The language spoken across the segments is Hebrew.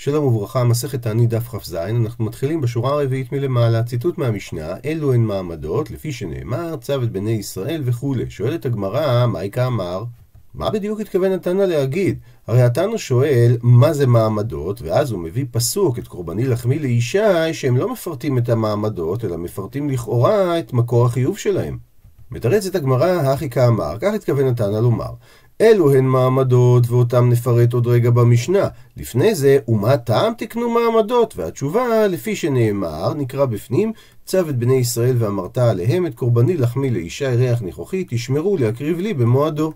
שלום וברכה, מסכת תענית דף כ"ז, אנחנו מתחילים בשורה הרביעית מלמעלה, ציטוט מהמשנה, אלו הן מעמדות, לפי שנאמר, צו את בני ישראל וכולי. שואלת הגמרא, מייקה אמר? מה בדיוק התכוון התנא להגיד? הרי התנא שואל, מה זה מעמדות, ואז הוא מביא פסוק, את קורבני לחמי לישי, שהם לא מפרטים את המעמדות, אלא מפרטים לכאורה את מקור החיוב שלהם. מתרצת הגמרא, הכי כאמר, כך התכוון התנא לומר. אלו הן מעמדות, ואותם נפרט עוד רגע במשנה. לפני זה, ומה טעם תקנו מעמדות? והתשובה, לפי שנאמר, נקרא בפנים, צו את בני ישראל ואמרת עליהם את קורבני לחמי לישי ריח ניחוחי, תשמרו להקריב לי במועדו.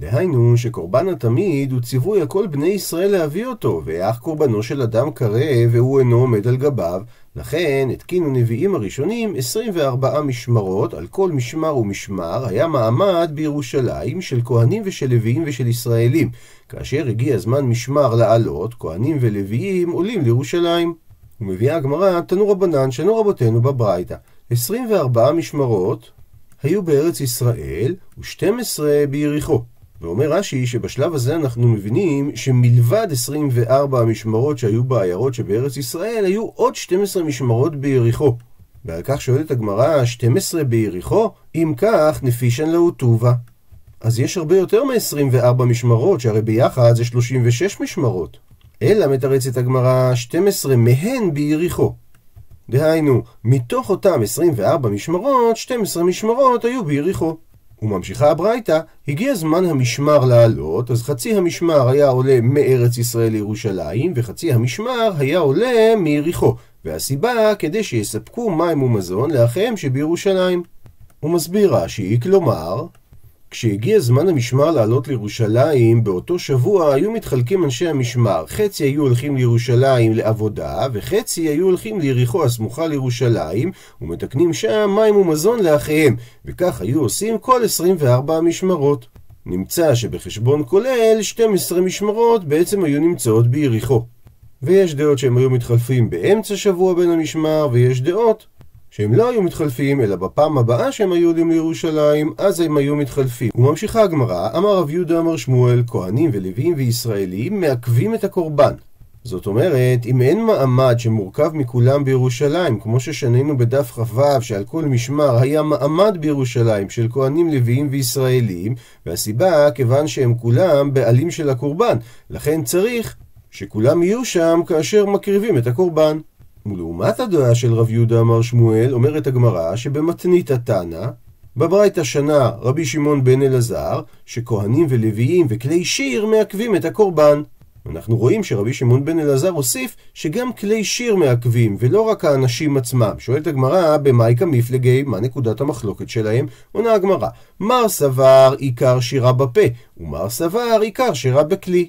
דהיינו שקורבן התמיד הוא ציווי הכל בני ישראל להביא אותו, ואך קורבנו של אדם קרב והוא אינו עומד על גביו, לכן התקינו נביאים הראשונים 24 משמרות, על כל משמר ומשמר היה מעמד בירושלים של כהנים ושל לוויים ושל ישראלים. כאשר הגיע זמן משמר לעלות, כהנים ולוויים עולים לירושלים. ומביאה הגמרא, תנו רבנן, שנו רבותינו בברייתא. 24 משמרות היו בארץ ישראל ו-12 ביריחו. ואומר רש"י שבשלב הזה אנחנו מבינים שמלבד 24 המשמרות שהיו בעיירות שבארץ ישראל, היו עוד 12 משמרות ביריחו. ועל כך שואלת הגמרא, 12 ביריחו? אם כך, נפישן לאו טובה. אז יש הרבה יותר מ-24 משמרות, שהרי ביחד זה 36 משמרות. אלא מתרצת הגמרא, 12 מהן ביריחו. דהיינו, מתוך אותם 24 משמרות, 12 משמרות היו ביריחו. וממשיכה הברייתא, הגיע זמן המשמר לעלות, אז חצי המשמר היה עולה מארץ ישראל לירושלים, וחצי המשמר היה עולה מיריחו. והסיבה, כדי שיספקו מים ומזון לאחיהם שבירושלים. הוא מסביר רש"י, כלומר, כשהגיע זמן המשמר לעלות לירושלים, באותו שבוע היו מתחלקים אנשי המשמר. חצי היו הולכים לירושלים לעבודה, וחצי היו הולכים ליריחו הסמוכה לירושלים, ומתקנים שם מים ומזון לאחיהם. וכך היו עושים כל 24 המשמרות. נמצא שבחשבון כולל 12 משמרות בעצם היו נמצאות ביריחו. ויש דעות שהם היו מתחלפים באמצע שבוע בין המשמר, ויש דעות שהם לא היו מתחלפים, אלא בפעם הבאה שהם היו עולים לירושלים, אז הם היו מתחלפים. וממשיכה הגמרא, אמר רב יהודה אמר שמואל, כהנים ולוויים וישראלים מעכבים את הקורבן. זאת אומרת, אם אין מעמד שמורכב מכולם בירושלים, כמו ששנינו בדף כ"ו, שעל כל משמר היה מעמד בירושלים של כהנים לוויים וישראלים, והסיבה, כיוון שהם כולם בעלים של הקורבן, לכן צריך שכולם יהיו שם כאשר מקריבים את הקורבן. ולעומת הדעה של רב יהודה אמר שמואל, אומרת הגמרא שבמתנית התנא, בברייתא שנה רבי שמעון בן אלעזר, שכהנים ולוויים וכלי שיר מעכבים את הקורבן. אנחנו רואים שרבי שמעון בן אלעזר הוסיף שגם כלי שיר מעכבים, ולא רק האנשים עצמם. שואלת הגמרא, במאי מפלגי, מה נקודת המחלוקת שלהם? עונה הגמרא, מר סבר עיקר שירה בפה, ומר סבר עיקר שירה בכלי.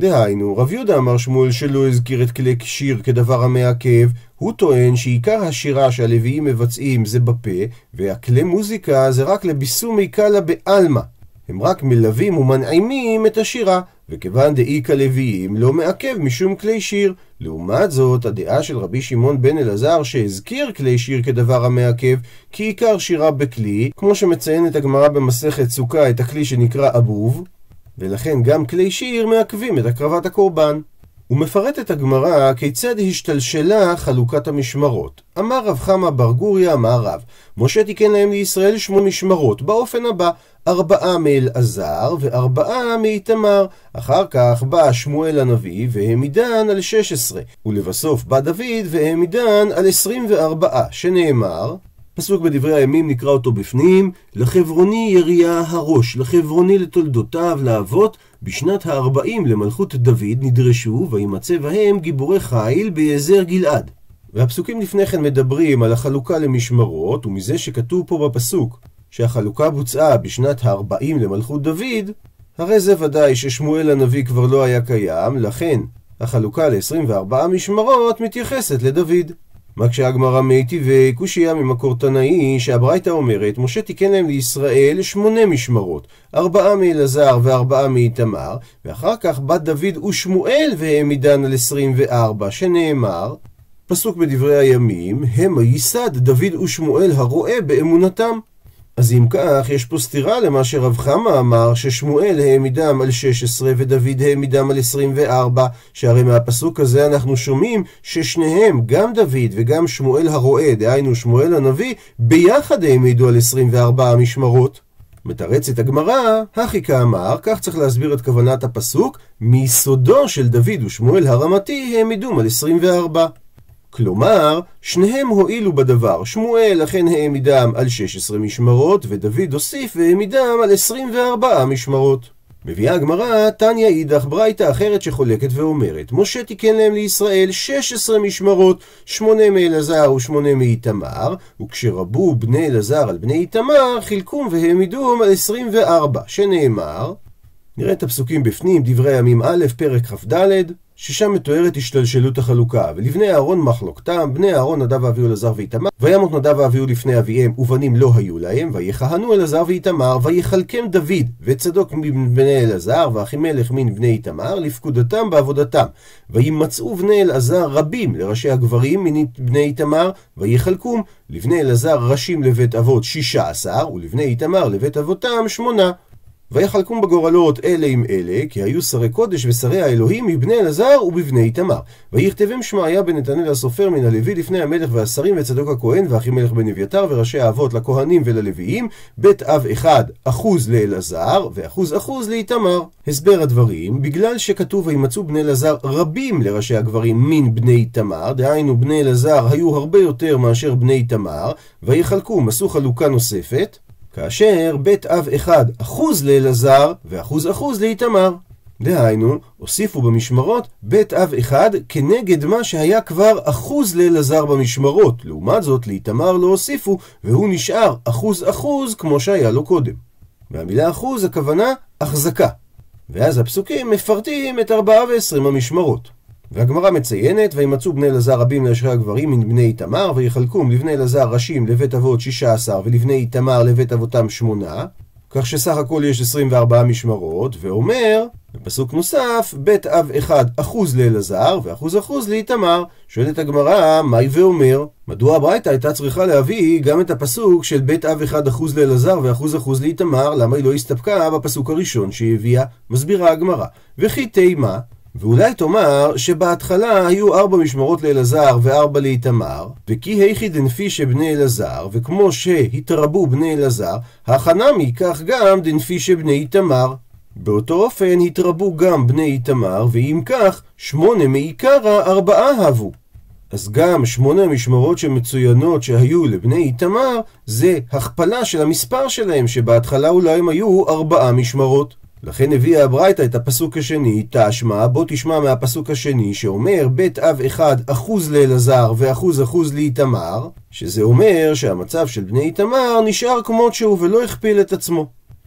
דהיינו, רב יהודה אמר שמואל שלא הזכיר את כלי שיר כדבר המעכב, הוא טוען שעיקר השירה שהלוויים מבצעים זה בפה, והכלי מוזיקה זה רק לביסומי קלה בעלמא. הם רק מלווים ומנעימים את השירה, וכיוון דאיכא לוויים לא מעכב משום כלי שיר. לעומת זאת, הדעה של רבי שמעון בן אלעזר שהזכיר כלי שיר כדבר המעכב, כי עיקר שירה בכלי, כמו שמציינת הגמרא במסכת סוכה את הכלי שנקרא אבוב, ולכן גם כלי שיר מעכבים את הקרבת הקורבן. ומפרטת הגמרא כיצד השתלשלה חלוקת המשמרות. אמר רב חמא בר גוריה, אמר רב, משה תיקן להם לישראל שמונה משמרות, באופן הבא, ארבעה מאלעזר וארבעה מאיתמר. אחר כך בא שמואל הנביא והעמידן על שש עשרה, ולבסוף בא דוד והעמידן על עשרים וארבעה, שנאמר פסוק בדברי הימים נקרא אותו בפנים, לחברוני יריה הראש, לחברוני לתולדותיו, לאבות, בשנת הארבעים למלכות דוד נדרשו, וימצא בהם גיבורי חיל ביעזר גלעד. והפסוקים לפני כן מדברים על החלוקה למשמרות, ומזה שכתוב פה בפסוק שהחלוקה בוצעה בשנת הארבעים למלכות דוד, הרי זה ודאי ששמואל הנביא כבר לא היה קיים, לכן החלוקה ל-24 משמרות מתייחסת לדוד. מקשה הגמרא מי טבעי קושייה ממקור תנאי שהברייתא אומרת משה תיקן להם לישראל שמונה משמרות ארבעה מאלעזר וארבעה מאיתמר ואחר כך בת דוד ושמואל והעמידן על עשרים וארבע שנאמר פסוק בדברי הימים המה ייסד דוד ושמואל הרועה באמונתם אז אם כך, יש פה סתירה למה שרב חמא אמר, ששמואל העמידם על 16 ודוד העמידם על 24, שהרי מהפסוק הזה אנחנו שומעים ששניהם, גם דוד וגם שמואל הרועה, דהיינו שמואל הנביא, ביחד העמידו על 24 המשמרות. מתרצת הגמרא, הכי כאמר, כך צריך להסביר את כוונת הפסוק, מיסודו של דוד ושמואל הרמתי העמידום על 24. כלומר, שניהם הועילו בדבר. שמואל אכן העמידם על 16 משמרות, ודוד הוסיף והעמידם על 24 משמרות. מביאה הגמרא, תניא אידך ברייתא אחרת שחולקת ואומרת, משה תיקן להם לישראל 16 משמרות, שמונה מאלעזר ושמונה מאיתמר, וכשרבו בני אלעזר על בני איתמר, חילקום והעמידום על 24, שנאמר, נראה את הפסוקים בפנים, דברי ימים א', פרק כ"ד, ששם מתוארת השתלשלות החלוקה. ולבני אהרון מחלוקתם, בני אהרון נדב ואביהו אלעזר ואיתמר, וימות נדב ואביהו לפני אביהם, ובנים לא היו להם, ויכהנו אלעזר ואיתמר, ויכלכם דוד, וצדוק מבני אלעזר, ואחימלך מן בני איתמר, לפקודתם בעבודתם. וימצאו בני אלעזר רבים לראשי הגברים מן בני איתמר, ויחלקום לבני אלעזר ראשים לבית אבות שישה עשר, ולבני איתמר לבית אבותם שמונה. ויחלקום בגורלות אלה עם אלה, כי היו שרי קודש ושרי האלוהים מבני אלעזר ובבני איתמר. ויכתבם שמעיה בן נתנאל הסופר מן הלוי לפני המלך והשרים וצדוק הכהן ואחימלך בן אביתר וראשי האבות לכהנים וללוויים, בית אב אחד אחוז לאלעזר ואחוז אחוז לאיתמר. הסבר הדברים, בגלל שכתוב וימצאו בני אלעזר רבים לראשי הגברים מן בני איתמר, דהיינו בני אלעזר היו הרבה יותר מאשר בני איתמר, ויחלקום עשו חלוקה נוספת. כאשר בית אב אחד אחוז לאלעזר ואחוז אחוז לאיתמר. דהיינו, הוסיפו במשמרות בית אב אחד כנגד מה שהיה כבר אחוז לאלעזר במשמרות. לעומת זאת, לאיתמר לא הוסיפו, והוא נשאר אחוז אחוז כמו שהיה לו קודם. והמילה אחוז הכוונה החזקה. ואז הפסוקים מפרטים את ארבעה ועשרים המשמרות. והגמרא מציינת, וימצאו בני אלעזר רבים לאשרי הגברים מן בני איתמר, ויחלקום לבני אלעזר ראשים לבית אבות שישה עשר, ולבני איתמר לבית אבותם שמונה, כך שסך הכל יש 24 משמרות, ואומר, בפסוק נוסף, בית אב אחד אחוז לאלעזר, ואחוז אחוז לאיתמר. שואלת הגמרא, מהי ואומר? מדוע הברייתא הייתה צריכה להביא גם את הפסוק של בית אב אחד אחוז לאלעזר ואחוז אחוז לאיתמר, למה היא לא הסתפקה בפסוק הראשון שהיא הביאה? מסבירה הגמרא. וכי תימה, ואולי תאמר שבהתחלה היו ארבע משמרות לאלעזר וארבע לאיתמר, וכי היכי דנפי שבני אלעזר, וכמו שהתרבו בני אלעזר, החנמי כך גם דנפי שבני איתמר. באותו אופן התרבו גם בני איתמר, ואם כך, שמונה מעיקרא ארבעה הבו. אז גם שמונה המשמרות שמצוינות שהיו לבני איתמר, זה הכפלה של המספר שלהם, שבהתחלה אולי הם היו ארבעה משמרות. לכן הביאה הברייתא את הפסוק השני, תשמע, בוא תשמע מהפסוק השני, שאומר בית אב אחד אחוז לאלעזר ואחוז אחוז לאיתמר, שזה אומר שהמצב של בני איתמר נשאר כמות שהוא ולא הכפיל את עצמו.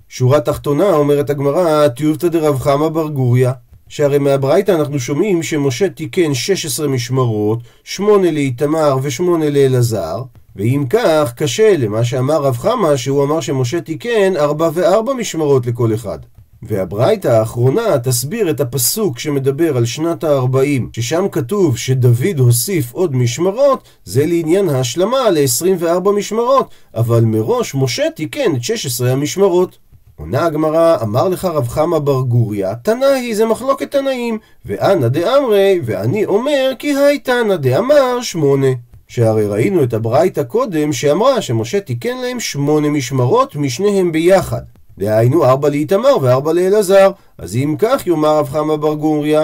שורה תחתונה, אומרת הגמרא, טיובתא דרב חמא בר גוריא, שהרי מהברייתא אנחנו שומעים שמשה תיקן 16 משמרות, 8 לאיתמר ו-8 לאלעזר, ואם כך, קשה למה שאמר רב חמא, שהוא אמר שמשה תיקן 4 ו-4 משמרות לכל אחד. והברייתא האחרונה תסביר את הפסוק שמדבר על שנת ה-40, ששם כתוב שדוד הוסיף עוד משמרות, זה לעניין ההשלמה ל-24 משמרות, אבל מראש משה תיקן את 16 המשמרות. עונה הגמרא, אמר לך רב חמא בר גוריא, תנאי זה מחלוקת תנאים, ואנא דאמרי, ואני אומר כי היי תנא דאמר שמונה. שהרי ראינו את הברייתא קודם שאמרה שמשה תיקן להם שמונה משמרות משניהם ביחד. דהיינו ארבע לאיתמר וארבע לאלעזר. אז אם כך יאמר רב חמא בר גוריא,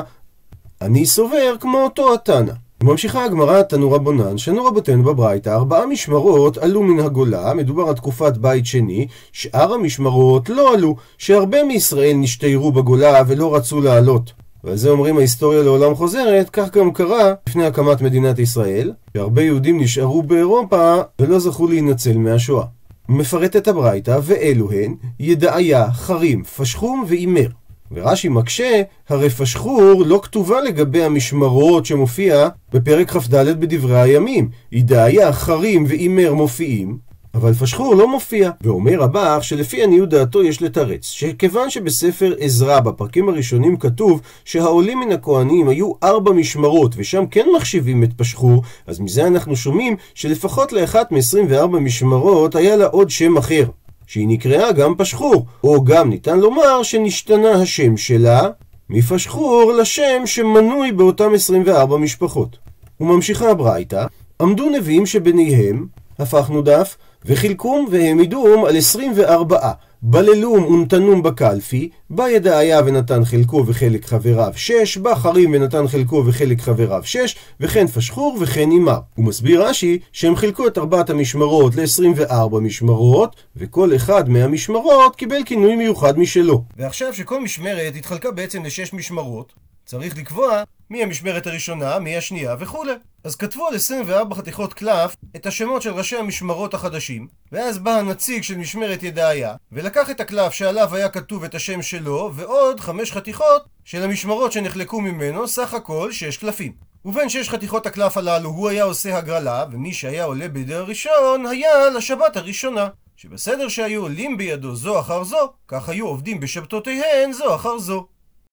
אני סובר כמו אותו התנא. ממשיכה הגמרא תנו רבונן, שנו רבותינו בברייתא, ארבעה משמרות עלו מן הגולה, מדובר על תקופת בית שני, שאר המשמרות לא עלו, שהרבה מישראל נשתיירו בגולה ולא רצו לעלות. ועל זה אומרים ההיסטוריה לעולם חוזרת, כך גם קרה לפני הקמת מדינת ישראל, שהרבה יהודים נשארו באירופה ולא זכו להינצל מהשואה. מפרט את הברייתא, ואלו הן ידעיה, חרים, פשחום ואימר. ורש"י מקשה, הרי פשחור לא כתובה לגבי המשמרות שמופיע בפרק כ"ד בדברי הימים. ידעיה, חרים ואימר מופיעים, אבל פשחור לא מופיע. ואומר הבח שלפי עניות דעתו יש לתרץ, שכיוון שבספר עזרא בפרקים הראשונים כתוב שהעולים מן הכהנים היו ארבע משמרות ושם כן מחשיבים את פשחור, אז מזה אנחנו שומעים שלפחות לאחת מ-24 משמרות היה לה עוד שם אחר. שהיא נקראה גם פשחור, או גם ניתן לומר שנשתנה השם שלה מפשחור לשם שמנוי באותם 24 משפחות. וממשיכה הברייתא, עמדו נביאים שביניהם, הפכנו דף, וחילקום והעמידום על 24 בללום ונתנום בקלפי, בא ידעיה ונתן חלקו וחלק חבריו שש, בא חרים ונתן חלקו וחלק חבריו שש, וכן פשחור וכן אימר. הוא מסביר רש"י שהם חילקו את ארבעת המשמרות ל-24 משמרות, וכל אחד מהמשמרות קיבל כינוי מיוחד משלו. ועכשיו שכל משמרת התחלקה בעצם לשש משמרות, צריך לקבוע מי המשמרת הראשונה, מי השנייה וכולי. אז כתבו על 24 חתיכות קלף את השמות של ראשי המשמרות החדשים, ואז בא הנציג של משמרת ידעיה, ולקח את הקלף שעליו היה כתוב את השם שלו, ועוד חמש חתיכות של המשמרות שנחלקו ממנו, סך הכל שש קלפים. ובין שש חתיכות הקלף הללו הוא היה עושה הגרלה, ומי שהיה עולה בידי הראשון היה לשבת הראשונה. שבסדר שהיו עולים בידו זו אחר זו, כך היו עובדים בשבתותיהן זו אחר זו.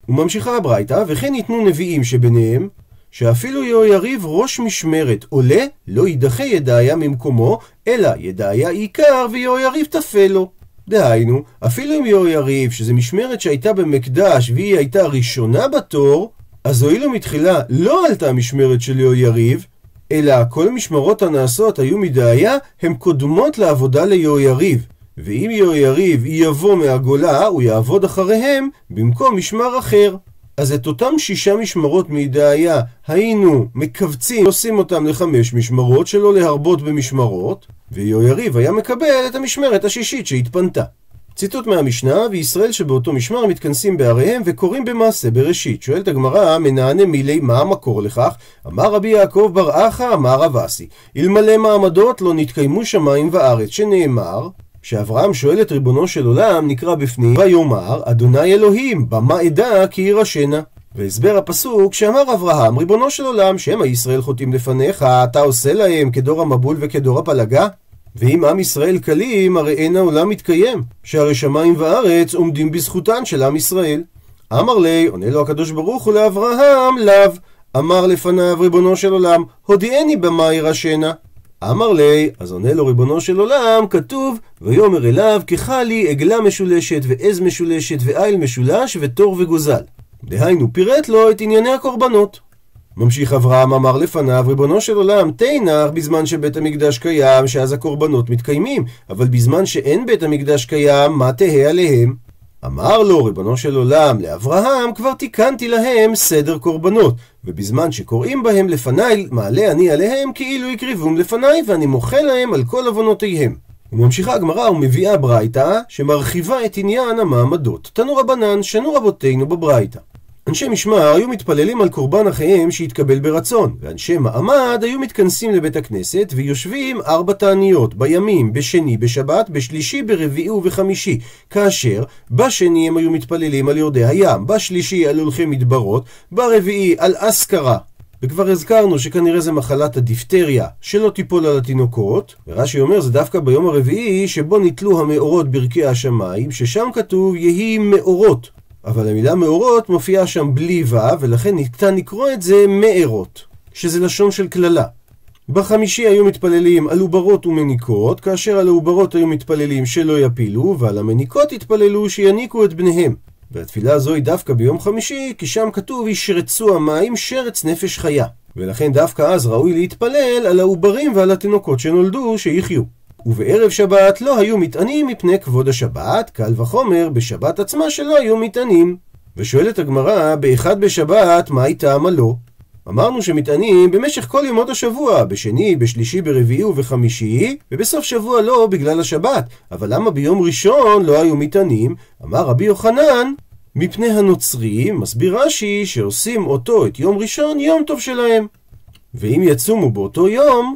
וממשיכה הברייתא, וכן ניתנו נביאים שביניהם, שאפילו יהויריב ראש משמרת עולה, לא יידחה ידעיה ממקומו, אלא ידעיה עיקר ויהויריב תפה לו. דהיינו, אפילו אם יהויריב, שזו משמרת שהייתה במקדש והיא הייתה ראשונה בתור, אז הואילו מתחילה לא עלתה המשמרת של יהויריב, אלא כל המשמרות הנעשות היו מדעיה, הן קודמות לעבודה ליהויריב. ואם יהויריב יבוא מהגולה, הוא יעבוד אחריהם במקום משמר אחר. אז את אותם שישה משמרות מידעיה היינו מכווצים, עושים אותם לחמש משמרות, שלא להרבות במשמרות, ויהויריב היה מקבל את המשמרת השישית שהתפנתה. ציטוט מהמשנה, וישראל שבאותו משמר מתכנסים בעריהם וקוראים במעשה בראשית. שואלת הגמרא, מנענה מילי, מה המקור לכך? אמר רבי יעקב בר אחא, אמר רב אסי, אלמלא מעמדות לא נתקיימו שמיים וארץ, שנאמר, כשאברהם שואל את ריבונו של עולם, נקרא בפנים, ויאמר, אדוני אלוהים, במה אדע כי ירשנה. והסבר הפסוק שאמר אברהם, ריבונו של עולם, שמא ישראל חוטאים לפניך, אתה עושה להם כדור המבול וכדור הפלגה? ואם עם ישראל קלים, הרי אין העולם מתקיים, שהרי שמיים וארץ עומדים בזכותן של עם ישראל. אמר לי, עונה לו הקדוש ברוך הוא לאברהם, לאו. אמר לפניו ריבונו של עולם, הודיעני במה ירשנה. אמר לי, אז עונה לו ריבונו של עולם, כתוב, ויאמר אליו, כחלי עגלה משולשת, ועז משולשת, ועיל משולש, ותור וגוזל. דהיינו, פירט לו את ענייני הקורבנות. ממשיך אברהם אמר לפניו, ריבונו של עולם, תנח בזמן שבית המקדש קיים, שאז הקורבנות מתקיימים, אבל בזמן שאין בית המקדש קיים, מה תהא עליהם? אמר לו, ריבונו של עולם, לאברהם, כבר תיקנתי להם סדר קורבנות, ובזמן שקוראים בהם לפניי, מעלה אני עליהם כאילו הקריבום לפניי, ואני מוחה להם על כל עוונותיהם. וממשיכה הגמרא ומביאה ברייתא, שמרחיבה את עניין המעמדות. תנו רבנן, שנו רבותינו בברייתא. אנשי משמר היו מתפללים על קורבן אחיהם שהתקבל ברצון, ואנשי מעמד היו מתכנסים לבית הכנסת ויושבים ארבע תעניות, בימים, בשני, בשבת, בשלישי, ברביעי ובחמישי, כאשר בשני הם היו מתפללים על יורדי הים, בשלישי על הולכי מדברות, ברביעי על אסכרה. וכבר הזכרנו שכנראה זה מחלת הדיפטריה שלא תיפול על התינוקות, ורש"י אומר זה דווקא ביום הרביעי שבו נתלו המאורות ברכי השמיים, ששם כתוב יהי מאורות. אבל המילה מאורות מופיעה שם בלי ו', ולכן ניתן לקרוא את זה מארות, שזה לשון של קללה. בחמישי היו מתפללים על עוברות ומניקות, כאשר על העוברות היו מתפללים שלא יפילו, ועל המניקות התפללו שיניקו את בניהם. והתפילה הזו היא דווקא ביום חמישי, כי שם כתוב ישרצו המים שרץ נפש חיה. ולכן דווקא אז ראוי להתפלל על העוברים ועל התינוקות שנולדו שיחיו. ובערב שבת לא היו מטענים מפני כבוד השבת, קל וחומר בשבת עצמה שלא היו מטענים. ושואלת הגמרא, באחד בשבת, מה הייתה לא? אמרנו שמטענים במשך כל ימות השבוע, בשני, בשלישי, ברביעי ובחמישי, ובסוף שבוע לא בגלל השבת. אבל למה ביום ראשון לא היו מטענים? אמר רבי יוחנן, מפני הנוצרים, מסביר רש"י, שעושים אותו את יום ראשון יום טוב שלהם. ואם יצומו באותו יום,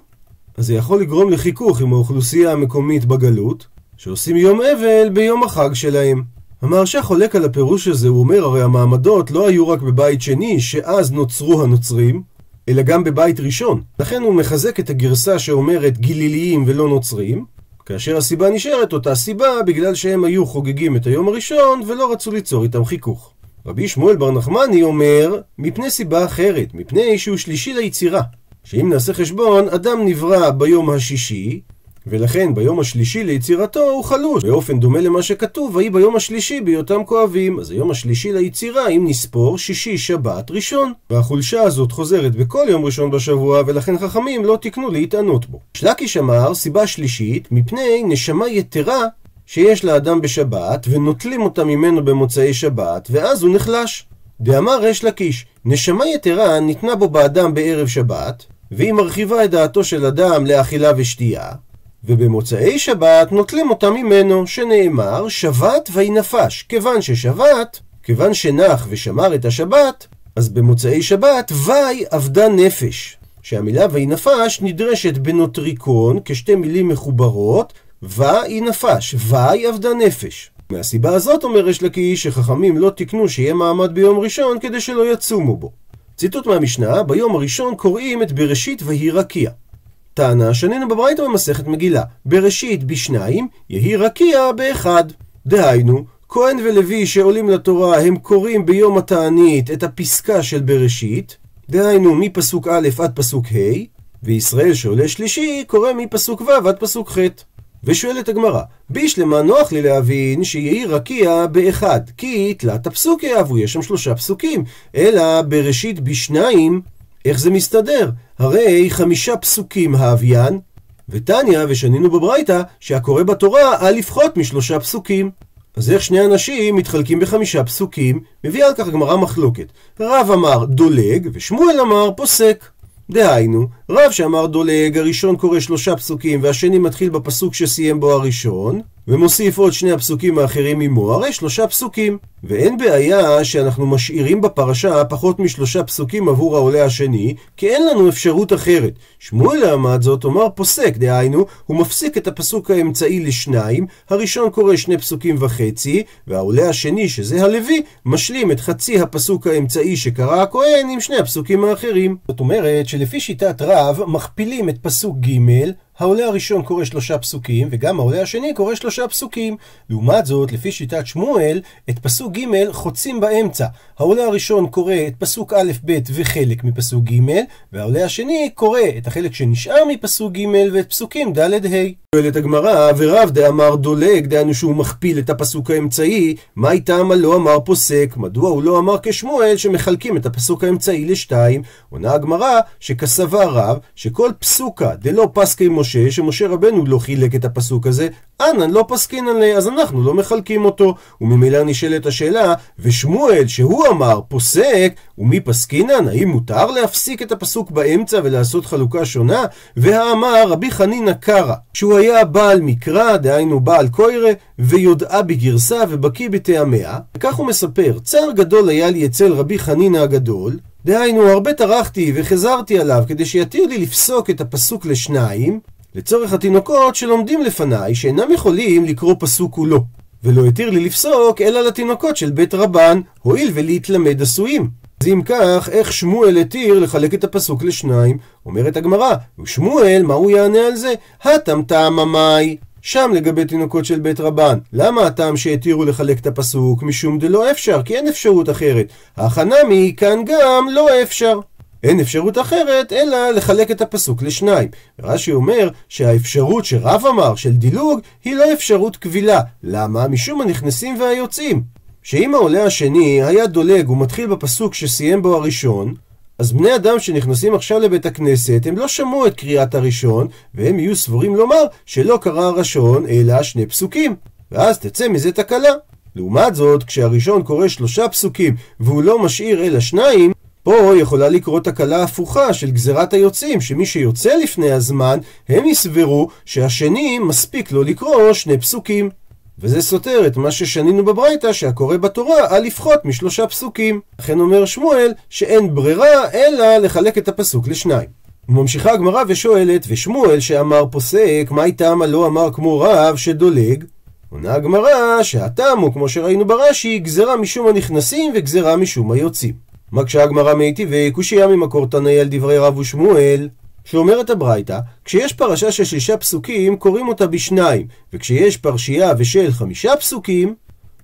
אז זה יכול לגרום לחיכוך עם האוכלוסייה המקומית בגלות, שעושים יום אבל ביום החג שלהם. המהרש"א חולק על הפירוש הזה, הוא אומר הרי המעמדות לא היו רק בבית שני, שאז נוצרו הנוצרים, אלא גם בבית ראשון. לכן הוא מחזק את הגרסה שאומרת גליליים ולא נוצרים, כאשר הסיבה נשארת אותה סיבה בגלל שהם היו חוגגים את היום הראשון ולא רצו ליצור איתם חיכוך. רבי שמואל בר נחמני אומר, מפני סיבה אחרת, מפני שהוא שלישי ליצירה. שאם נעשה חשבון, אדם נברא ביום השישי, ולכן ביום השלישי ליצירתו הוא חלוש, באופן דומה למה שכתוב, ויהי ביום השלישי בהיותם כואבים. אז היום השלישי ליצירה, אם נספור, שישי, שבת, ראשון. והחולשה הזאת חוזרת בכל יום ראשון בשבוע, ולכן חכמים לא תיקנו להתענות בו. שלקיש אמר, סיבה שלישית, מפני נשמה יתרה שיש לאדם בשבת, ונוטלים אותה ממנו במוצאי שבת, ואז הוא נחלש. דאמר ריש לקיש, נשמה יתרה ניתנה בו באדם בערב שבת, והיא מרחיבה את דעתו של אדם לאכילה ושתייה, ובמוצאי שבת נוטלים אותה ממנו, שנאמר שבת וינפש. כיוון ששבת, כיוון שנח ושמר את השבת, אז במוצאי שבת וי אבדה נפש. שהמילה וינפש נדרשת בנוטריקון כשתי מילים מחוברות, וינפש, וי אבדה נפש. מהסיבה הזאת אומר יש לקיש שחכמים לא תיקנו שיהיה מעמד ביום ראשון כדי שלא יצומו בו. ציטוט מהמשנה, ביום הראשון קוראים את בראשית ויהי רקיע. טענה שנינו בברייתא במסכת מגילה, בראשית בשניים, יהי רקיע באחד. דהיינו, כהן ולוי שעולים לתורה הם קוראים ביום התענית את הפסקה של בראשית, דהיינו מפסוק א' עד פסוק ה', וישראל שעולה שלישי קורא מפסוק ו' עד פסוק ח'. ושואלת הגמרא, בישלמה נוח לי להבין שיהי רקיע באחד, כי תלת הפסוק יאהבו, יש שם שלושה פסוקים, אלא בראשית בשניים, איך זה מסתדר? הרי חמישה פסוקים האביין, ותניא, ושנינו בברייתא, שהקורא בתורה על לפחות משלושה פסוקים. אז איך שני אנשים מתחלקים בחמישה פסוקים, מביאה על כך הגמרא מחלוקת. רב אמר דולג, ושמואל אמר פוסק. דהיינו, רב שאמר דולג, הראשון קורא שלושה פסוקים והשני מתחיל בפסוק שסיים בו הראשון, ומוסיף עוד שני הפסוקים האחרים עמו, הרי שלושה פסוקים. ואין בעיה שאנחנו משאירים בפרשה פחות משלושה פסוקים עבור העולה השני, כי אין לנו אפשרות אחרת. שמואל לעמד זאת אומר פוסק, דהיינו, הוא מפסיק את הפסוק האמצעי לשניים, הראשון קורא שני פסוקים וחצי, והעולה השני, שזה הלוי, משלים את חצי הפסוק האמצעי שקרא הכהן עם שני הפסוקים האחרים. זאת אומרת שלפי שיטת רב, מכפילים את פסוק ג' העולה הראשון קורא שלושה פסוקים, וגם העולה השני קורא שלושה פסוקים. לעומת זאת, לפי שיטת שמואל, את פסוק ג' חוצים באמצע. העולה הראשון קורא את פסוק א' ב' וחלק מפסוק ג', והעולה השני קורא את החלק שנשאר מפסוק ג' ואת פסוקים ד' ה'. שואלת הגמרא, ורב דאמר דולג, דהיינו שהוא מכפיל את הפסוק האמצעי, מה איתם לא אמר פוסק? מדוע הוא לא אמר כשמואל שמחלקים את הפסוק האמצעי לשתיים? עונה הגמרא שכסבה רב, שכל פסוקה דלא פסקי משה, שמשה רבנו לא חילק את הפסוק הזה, אנן לא פסקינן לי, אז אנחנו לא מחלקים אותו. וממילא נשאלת השאלה, ושמואל, שהוא אמר פוסק, ומי פסקינן? האם מותר להפסיק את הפסוק באמצע ולעשות חלוקה שונה? והאמר רבי חנינא קרא, שהוא היה בעל מקרא, דהיינו בעל קוירה, ויודעה בגרסה ובקיא בטעמיה. וכך הוא מספר, צער גדול היה לי אצל רבי חנינא הגדול, דהיינו, הרבה טרחתי וחזרתי עליו כדי שיתיר לי לפסוק את הפסוק לשניים, לצורך התינוקות שלומדים לפניי, שאינם יכולים לקרוא פסוק כולו. ולא התיר לי לפסוק אלא לתינוקות של בית רבן, הואיל ולהתלמד עשויים. אז אם כך, איך שמואל התיר לחלק את הפסוק לשניים? אומרת הגמרא, ושמואל, מה הוא יענה על זה? הטמטם ממאי. שם לגבי תינוקות של בית רבן. למה הטעם שהתירו לחלק את הפסוק? משום דלא אפשר, כי אין אפשרות אחרת. החנמי כאן גם לא אפשר. אין אפשרות אחרת אלא לחלק את הפסוק לשניים. רש"י אומר שהאפשרות שרב אמר של דילוג היא לא אפשרות קבילה. למה? משום הנכנסים והיוצאים. שאם העולה השני היה דולג ומתחיל בפסוק שסיים בו הראשון, אז בני אדם שנכנסים עכשיו לבית הכנסת, הם לא שמעו את קריאת הראשון, והם יהיו סבורים לומר שלא קרא הראשון, אלא שני פסוקים. ואז תצא מזה תקלה. לעומת זאת, כשהראשון קורא שלושה פסוקים, והוא לא משאיר אלא שניים, פה יכולה לקרות תקלה הפוכה של גזירת היוצאים, שמי שיוצא לפני הזמן, הם יסברו שהשני מספיק לו לקרוא שני פסוקים. וזה סותר את מה ששנינו בברייתא שהקורא בתורה על לפחות משלושה פסוקים. לכן אומר שמואל שאין ברירה אלא לחלק את הפסוק לשניים. וממשיכה הגמרא ושואלת, ושמואל שאמר פוסק, מה איתם הלא אמר כמו רב שדולג? עונה הגמרא שהטעם הוא, כמו שראינו ברש"י, גזרה משום הנכנסים וגזרה משום היוצאים. מקשה הגמרא מיטיבי, קושייה ממקור תנאי על דברי רב ושמואל. שאומרת הברייתא, כשיש פרשה של שישה פסוקים, קוראים אותה בשניים, וכשיש פרשייה ושל חמישה פסוקים,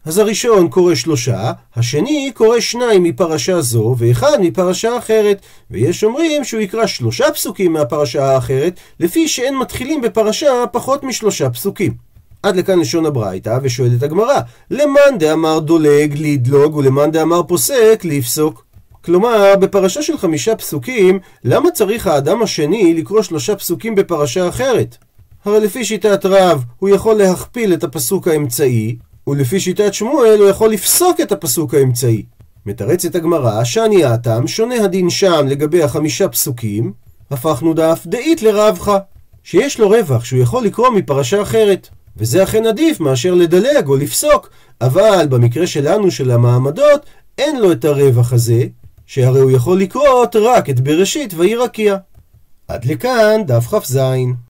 אז הראשון קורא שלושה, השני קורא שניים מפרשה זו ואחד מפרשה אחרת, ויש אומרים שהוא יקרא שלושה פסוקים מהפרשה האחרת, לפי שאין מתחילים בפרשה פחות משלושה פסוקים. עד לכאן לשון הברייתא, ושואלת הגמרא, למאן דאמר דולג לדלוג ולמאן דאמר פוסק לפסוק? כלומר, בפרשה של חמישה פסוקים, למה צריך האדם השני לקרוא שלושה פסוקים בפרשה אחרת? הרי לפי שיטת רב, הוא יכול להכפיל את הפסוק האמצעי, ולפי שיטת שמואל, הוא יכול לפסוק את הפסוק האמצעי. מתרצת הגמרא, שאני האטם, שונה הדין שם לגבי החמישה פסוקים, הפכנו דף דאית לרבך, שיש לו רווח שהוא יכול לקרוא מפרשה אחרת. וזה אכן עדיף מאשר לדלג או לפסוק, אבל במקרה שלנו של המעמדות, אין לו את הרווח הזה, שהרי הוא יכול לקרות רק את בראשית ויהי רקיע. עד לכאן דף כ"ז.